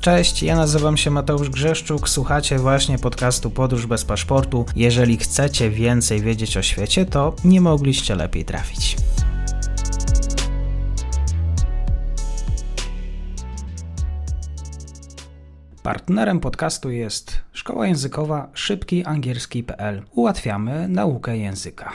Cześć, ja nazywam się Mateusz Grzeszczuk, słuchacie właśnie podcastu Podróż bez paszportu. Jeżeli chcecie więcej wiedzieć o świecie, to nie mogliście lepiej trafić. Partnerem podcastu jest szkoła językowa szybkiangielski.pl. Ułatwiamy naukę języka.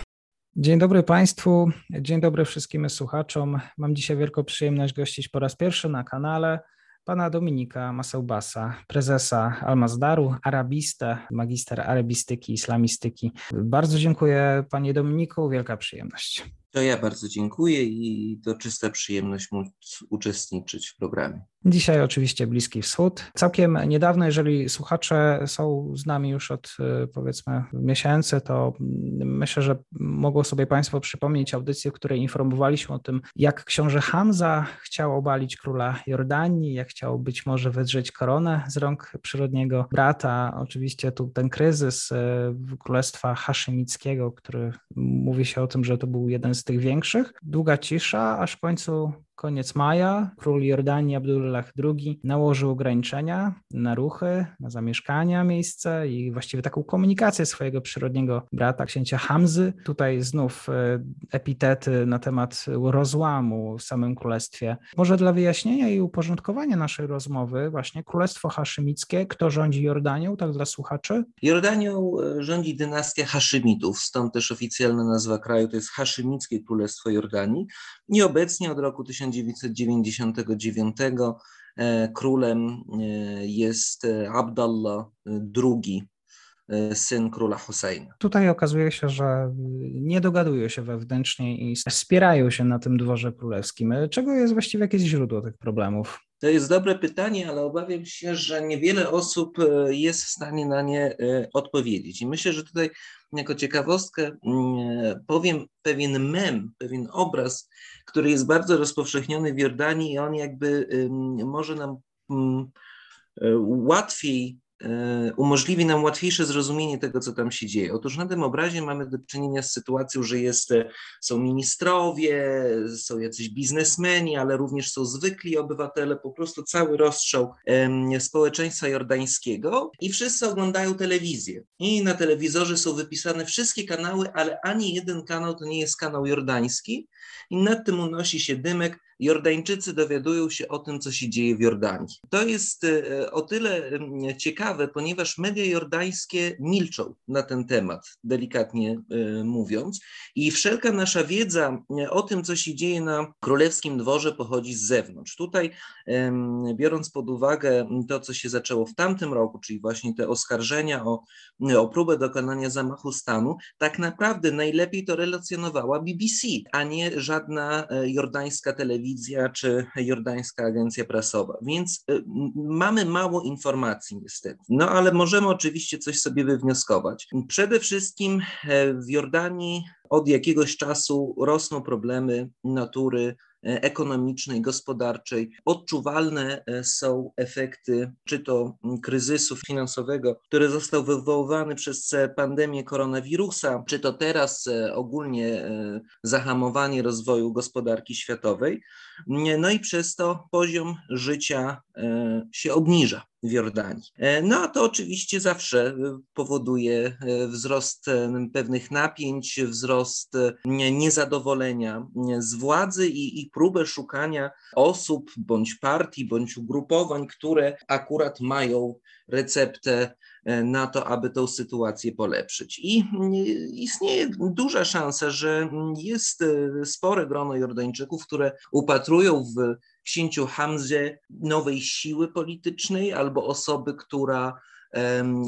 Dzień dobry Państwu, dzień dobry wszystkim słuchaczom. Mam dzisiaj wielką przyjemność gościć po raz pierwszy na kanale pana Dominika Masełbasa, prezesa Almazdaru, arabistę, magister arabistyki, islamistyki. Bardzo dziękuję panie Dominiku, wielka przyjemność. To ja bardzo dziękuję i to czysta przyjemność móc uczestniczyć w programie. Dzisiaj oczywiście Bliski Wschód. Całkiem niedawno, jeżeli słuchacze są z nami już od y, powiedzmy miesięcy, to myślę, że mogą sobie Państwo przypomnieć audycję, w której informowaliśmy o tym, jak książę Hamza chciał obalić króla Jordanii, jak chciał być może wydrzeć koronę z rąk przyrodniego brata. Oczywiście tu ten kryzys y, królestwa haszymickiego, który mówi się o tym, że to był jeden z tych większych. Długa cisza, aż w końcu koniec maja król Jordanii Abdullah II nałożył ograniczenia na ruchy, na zamieszkania miejsce i właściwie taką komunikację swojego przyrodniego brata, księcia Hamzy. Tutaj znów e, epitety na temat rozłamu w samym królestwie. Może dla wyjaśnienia i uporządkowania naszej rozmowy właśnie królestwo haszymickie, kto rządzi Jordanią, tak dla słuchaczy? Jordanią e, rządzi dynastia Haszymitów, stąd też oficjalna nazwa kraju to jest Haszymickie Królestwo Jordanii i obecnie od roku 1900 1999 e, królem e, jest e, Abdallah II, syn króla Husseina. Tutaj okazuje się, że nie dogadują się wewnętrznie i wspierają się na tym dworze królewskim. Czego jest właściwie jakieś źródło tych problemów? To jest dobre pytanie, ale obawiam się, że niewiele osób jest w stanie na nie odpowiedzieć. I myślę, że tutaj jako ciekawostkę mm, powiem pewien mem, pewien obraz, który jest bardzo rozpowszechniony w Jordanii i on jakby może nam mm, łatwiej umożliwi nam łatwiejsze zrozumienie tego, co tam się dzieje. Otóż na tym obrazie mamy do czynienia z sytuacją, że jest, e, są ministrowie, są jacyś biznesmeni, ale również są zwykli obywatele, po prostu cały rozstrzał społeczeństwa jordańskiego i wszyscy oglądają telewizję. I na telewizorze są wypisane wszystkie kanały, ale ani jeden kanał to nie jest kanał jordański i nad tym unosi się dymek, Jordańczycy dowiadują się o tym, co się dzieje w Jordanii. To jest e, o tyle ciekawe, ponieważ media jordańskie milczą na ten temat, delikatnie e, mówiąc, i wszelka nasza wiedza e, o tym, co się dzieje na królewskim dworze, pochodzi z zewnątrz. Tutaj, biorąc pod uwagę to, co się zaczęło w tamtym roku, czyli właśnie te oskarżenia o, o próbę dokonania zamachu stanu, tak naprawdę najlepiej to relacjonowała BBC, a nie żadna jordańska telewizja telewizja czy jordańska agencja prasowa, więc y, mamy mało informacji niestety. No ale możemy oczywiście coś sobie wywnioskować. Przede wszystkim e, w Jordanii od jakiegoś czasu rosną problemy natury ekonomicznej, gospodarczej. Odczuwalne e, są efekty czy to kryzysu finansowego, który został wywołany przez pandemię koronawirusa, czy to teraz e, ogólnie zahamowanie rozwoju gospodarki światowej. No i przez to poziom życia się obniża w Jordanii. E, no a to oczywiście zawsze e, powoduje e, wzrost pewnych napięć, wzrost niezadowolenia z władzy i, i próbę szukania osób bądź partii, bądź ugrupowań, które akurat mają receptę na to, aby tą sytuację polepszyć. I istnieje duża szansa, że jest spore grono Jordańczyków, które upatrują w księciu Hamzie nowej siły politycznej albo osoby, która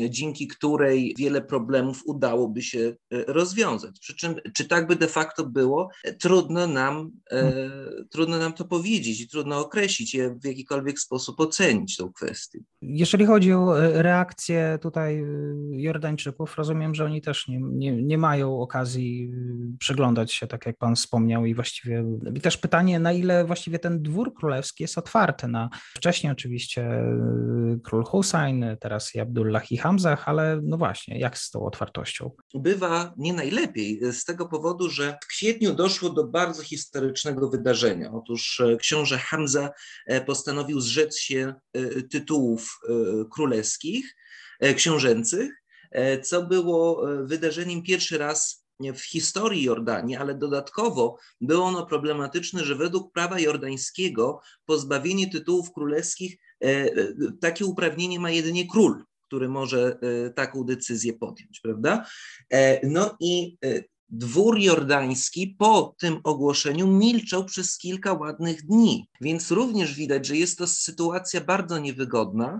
dzięki której wiele problemów udałoby się e, rozwiązać. Przy czym, czy tak by de facto było, e, trudno nam, e, hmm. trudno nam to powiedzieć i trudno określić je w jakikolwiek sposób ocenić tą kwestię. Jeżeli chodzi o reakcję tutaj Jordańczyków, rozumiem, że oni też nie, nie, nie mają okazji przyglądać się, tak jak Pan wspomniał, i właściwie i też pytanie, na ile właściwie ten dwór królewski jest otwarty na wcześniej oczywiście król Hussein, teraz Abdullah i Hamzach, ale no właśnie, jak z tą otwartością? Bywa nie najlepiej z tego powodu, że w kwietniu doszło do bardzo historycznego wydarzenia. Otóż książę Hamza postanowił zrzec się tytułów królewskich, książęcych, co było wydarzeniem pierwszy raz w historii Jordanii, ale dodatkowo było ono problematyczne, że według prawa jordańskiego pozbawienie tytułów królewskich, e, e, takie uprawnienie ma jedynie król, który może e, taką decyzję podjąć, prawda? No i Dwór jordański po tym ogłoszeniu milczał przez kilka ładnych dni, więc również widać, że jest to sytuacja bardzo niewygodna,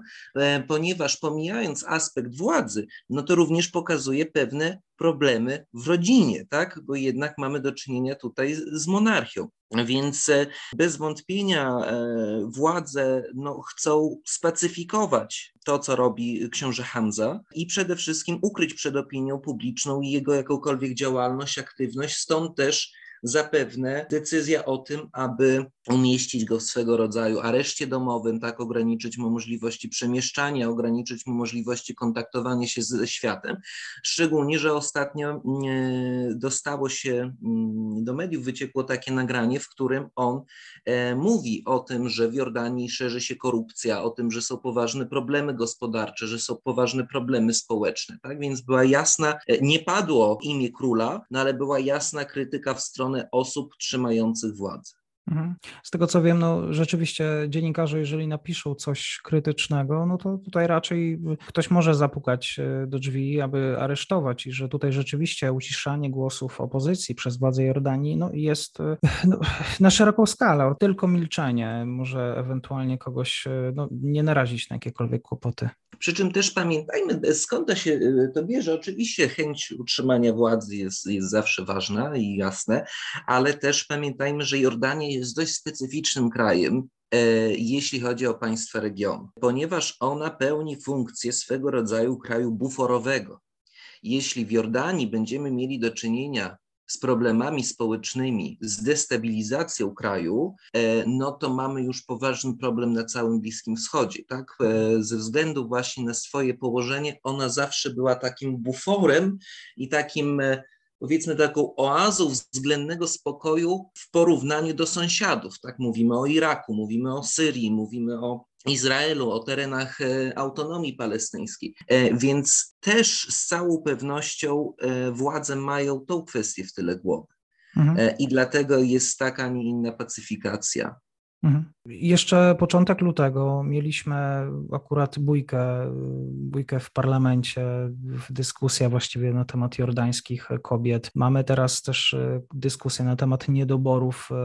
ponieważ pomijając aspekt władzy, no to również pokazuje pewne problemy w rodzinie, tak? Bo jednak mamy do czynienia tutaj z monarchią. Więc e, bez wątpienia e, władze no, chcą spacyfikować to, co robi książę Hamza i przede wszystkim ukryć przed opinią publiczną jego jakąkolwiek działalność, aktywność. Stąd też zapewne decyzja o tym, aby umieścić go w swego rodzaju areszcie domowym, tak ograniczyć mu możliwości przemieszczania, ograniczyć mu możliwości kontaktowania się ze światem. Szczególnie, że ostatnio mm, dostało się mm, do mediów, wyciekło takie nagranie, w którym on e, mówi o tym, że w Jordanii szerzy się korupcja, o tym, że są poważne problemy gospodarcze, że są poważne problemy społeczne. Tak więc była jasna, e, nie padło imię króla, no ale była jasna krytyka w stronę osób trzymających władzę. Mhm. Z tego co wiem, no rzeczywiście dziennikarze, jeżeli napiszą coś krytycznego, no to tutaj raczej ktoś może zapukać e, do drzwi, aby aresztować i że tutaj rzeczywiście uciszanie głosów opozycji przez władze Jordanii no, jest e, no, na szeroką skalę. Tylko milczenie może ewentualnie kogoś e, no, nie narazić na jakiekolwiek kłopoty. Przy czym też pamiętajmy, skąd to się to bierze. Oczywiście chęć utrzymania władzy jest, jest zawsze ważna i jasne, ale też pamiętajmy, że Jordania jest dość specyficznym krajem, e, jeśli chodzi o państwa regionu, ponieważ ona pełni funkcję swego rodzaju kraju buforowego. Jeśli w Jordanii będziemy mieli do czynienia z problemami społecznymi, z destabilizacją kraju, e, no to mamy już poważny problem na całym Bliskim Wschodzie. Tak? E, ze względu właśnie na swoje położenie, ona zawsze była takim buforem i takim powiedzmy taką oazą względnego spokoju w porównaniu do sąsiadów. Tak mówimy o Iraku, mówimy o Syrii, mówimy o Izraelu, o terenach e, autonomii palestyńskiej. E, więc też z całą pewnością e, władze mają tą kwestię w tyle głowy. Mhm. I dlatego jest taka, a nie inna pacyfikacja Mhm. Jeszcze początek lutego mieliśmy akurat bójkę, bójkę w parlamencie, dyskusja właściwie na temat jordańskich kobiet. Mamy teraz też e, dyskusję na temat niedoborów e,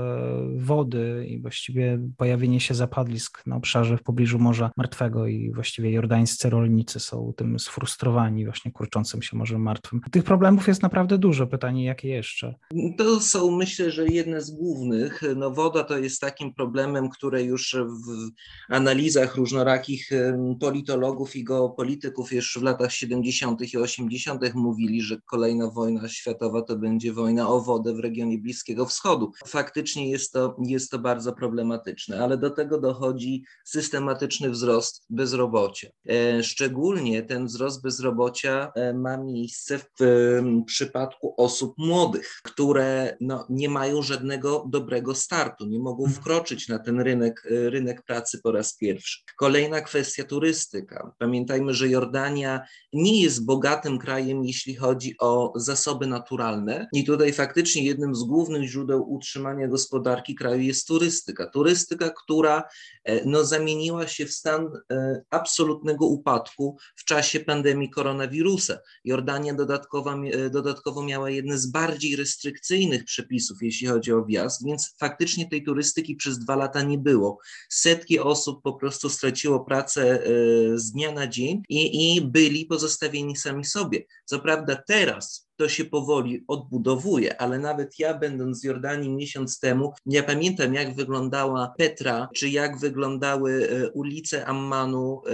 wody i właściwie pojawienie się zapadlisk na obszarze w pobliżu Morza Martwego i właściwie jordańscy rolnicy są tym sfrustrowani właśnie kurczącym się Morzem Martwym. Tych problemów jest naprawdę dużo. Pytanie, jakie jeszcze? To są myślę, że jedne z głównych. No woda to jest takim problemem, problemem, które już w analizach różnorakich politologów i geopolityków już w latach 70. i 80. mówili, że kolejna wojna światowa to będzie wojna o wodę w regionie Bliskiego Wschodu. Faktycznie jest to, jest to bardzo problematyczne, ale do tego dochodzi systematyczny wzrost bezrobocia. E, szczególnie ten wzrost bezrobocia e, ma miejsce w przypadku osób młodych, które no, nie mają żadnego dobrego startu, nie mogą mhm. wkroczyć na ten rynek, rynek pracy po raz pierwszy. Kolejna kwestia turystyka. Pamiętajmy, że Jordania nie jest bogatym krajem, jeśli chodzi o zasoby naturalne i tutaj faktycznie jednym z głównych źródeł utrzymania gospodarki kraju jest turystyka. Turystyka, która e, no, zamieniła się w stan e, absolutnego upadku w czasie pandemii koronawirusa. Jordania dodatkowo, e, dodatkowo miała jedne z bardziej restrykcyjnych przepisów, jeśli chodzi o wjazd, więc faktycznie tej turystyki przez dwa lata nie było. Setki osób po prostu straciło pracę e, z dnia na dzień i, i byli pozostawieni sami sobie. Co prawda teraz to się powoli odbudowuje, ale nawet ja będąc w Jordanii miesiąc temu, ja pamiętam jak wyglądała Petra, czy jak wyglądały e, ulice Ammanu e,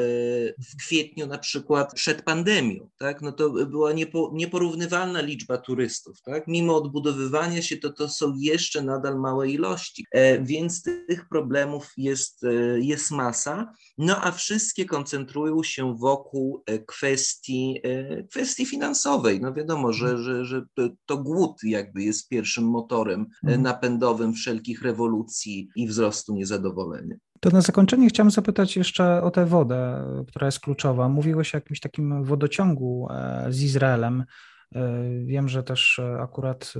w kwietniu na przykład przed pandemią, tak? No to była niepo, nieporównywalna liczba turystów, tak? Mimo odbudowywania się to to są jeszcze nadal małe ilości, e, więc tych problemów jest, jest masa, no a wszystkie koncentrują się wokół kwestii, kwestii finansowej. No wiadomo, że, że, że to głód jakby jest pierwszym motorem mhm. napędowym wszelkich rewolucji i wzrostu niezadowolenia. To na zakończenie chciałem zapytać jeszcze o tę wodę, która jest kluczowa. Mówiłeś o jakimś takim wodociągu e, z Izraelem. E, wiem, że też akurat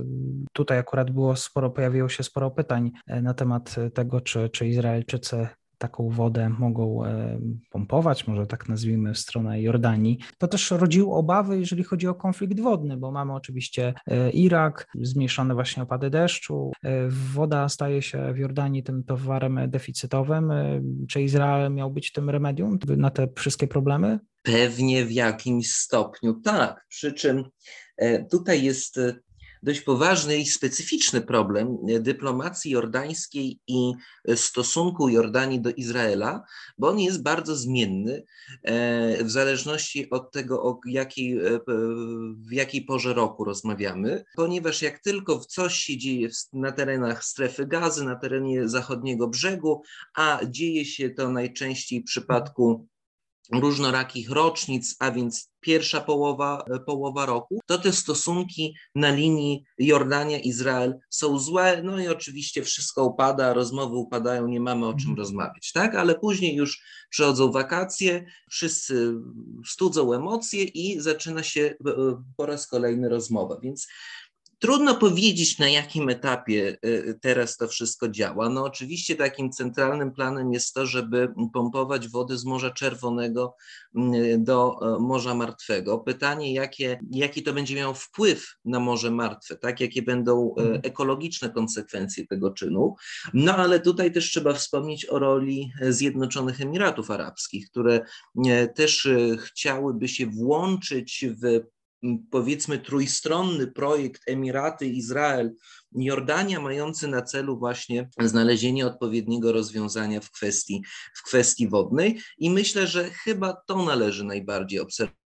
tutaj akurat było sporo, pojawiło się sporo pytań e, na temat tego, czy, czy Izraelczycy taką wodę mogą e, pompować, może tak nazwijmy, w stronę Jordanii. To też rodziło obawy, jeżeli chodzi o konflikt wodny, bo mamy oczywiście e, Irak, zmniejszone właśnie opady deszczu. E, woda staje się w Jordanii tym towarem deficytowym. Czy Izrael miał być tym remedium na te wszystkie problemy? Pewnie w jakimś stopniu tak. Przy czym tutaj jest dość poważny i specyficzny problem dyplomacji jordańskiej i stosunku Jordanii do Izraela, bo on jest bardzo zmienny e, w zależności od tego, o jakiej, e, w jakiej porze roku rozmawiamy, ponieważ jak tylko coś się dzieje na terenach strefy gazy, na terenie zachodniego brzegu, a dzieje się to najczęściej w przypadku różnorakich rocznic, a więc pierwsza połowa, połowa roku, to te stosunki na linii Jordania-Izrael są złe, no i oczywiście wszystko upada, rozmowy upadają, nie mamy o czym mhm. rozmawiać, tak? Ale później już przychodzą wakacje, wszyscy studzą emocje i zaczyna się e, po raz kolejny rozmowa, więc Trudno powiedzieć, na jakim etapie y, teraz to wszystko działa. No oczywiście takim centralnym planem jest to, żeby pompować wody z Morza Czerwonego y, do y, Morza Martwego. Pytanie, jakie, jaki to będzie miał wpływ na Morze Martwe, tak? jakie będą mhm. ekologiczne konsekwencje tego czynu. No ale tutaj też trzeba wspomnieć o roli Zjednoczonych Emiratów Arabskich, które też chciałyby się włączyć w powiedzmy trójstronny projekt Emiraty, Izrael, Jordania, mający na celu właśnie znalezienie odpowiedniego rozwiązania w kwestii, w kwestii wodnej. I myślę, że chyba to należy najbardziej obserwować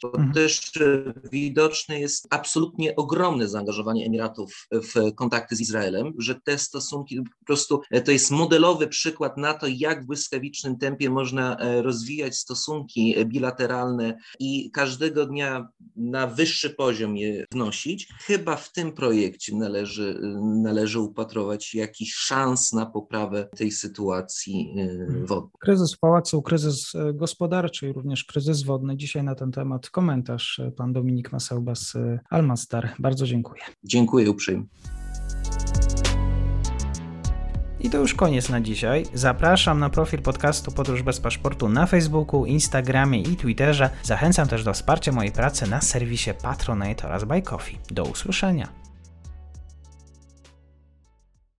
to mhm. też e, widoczne jest absolutnie ogromne zaangażowanie Emiratów w kontakty z Izraelem, że te stosunki po prostu e, to jest modelowy przykład na to, jak w błyskawicznym tempie można e, rozwijać stosunki bilateralne i każdego dnia na wyższy poziom je wnosić. Chyba w tym projekcie należy, należy upatrować jakiś szans na poprawę tej sytuacji mhm. wodnej. Kryzys w pałacu, kryzys gospodarczy i również kryzys wodny dzisiaj na ten temat komentarz e, pan Dominik Masełba z e, Almastar. Bardzo dziękuję. Dziękuję uprzejmie. I to już koniec na dzisiaj. Zapraszam na profil podcastu Podróż bez paszportu na Facebooku, Instagramie i Twitterze. Zachęcam też do wsparcia mojej pracy na serwisie Patronite oraz Buy Coffee. Do usłyszenia.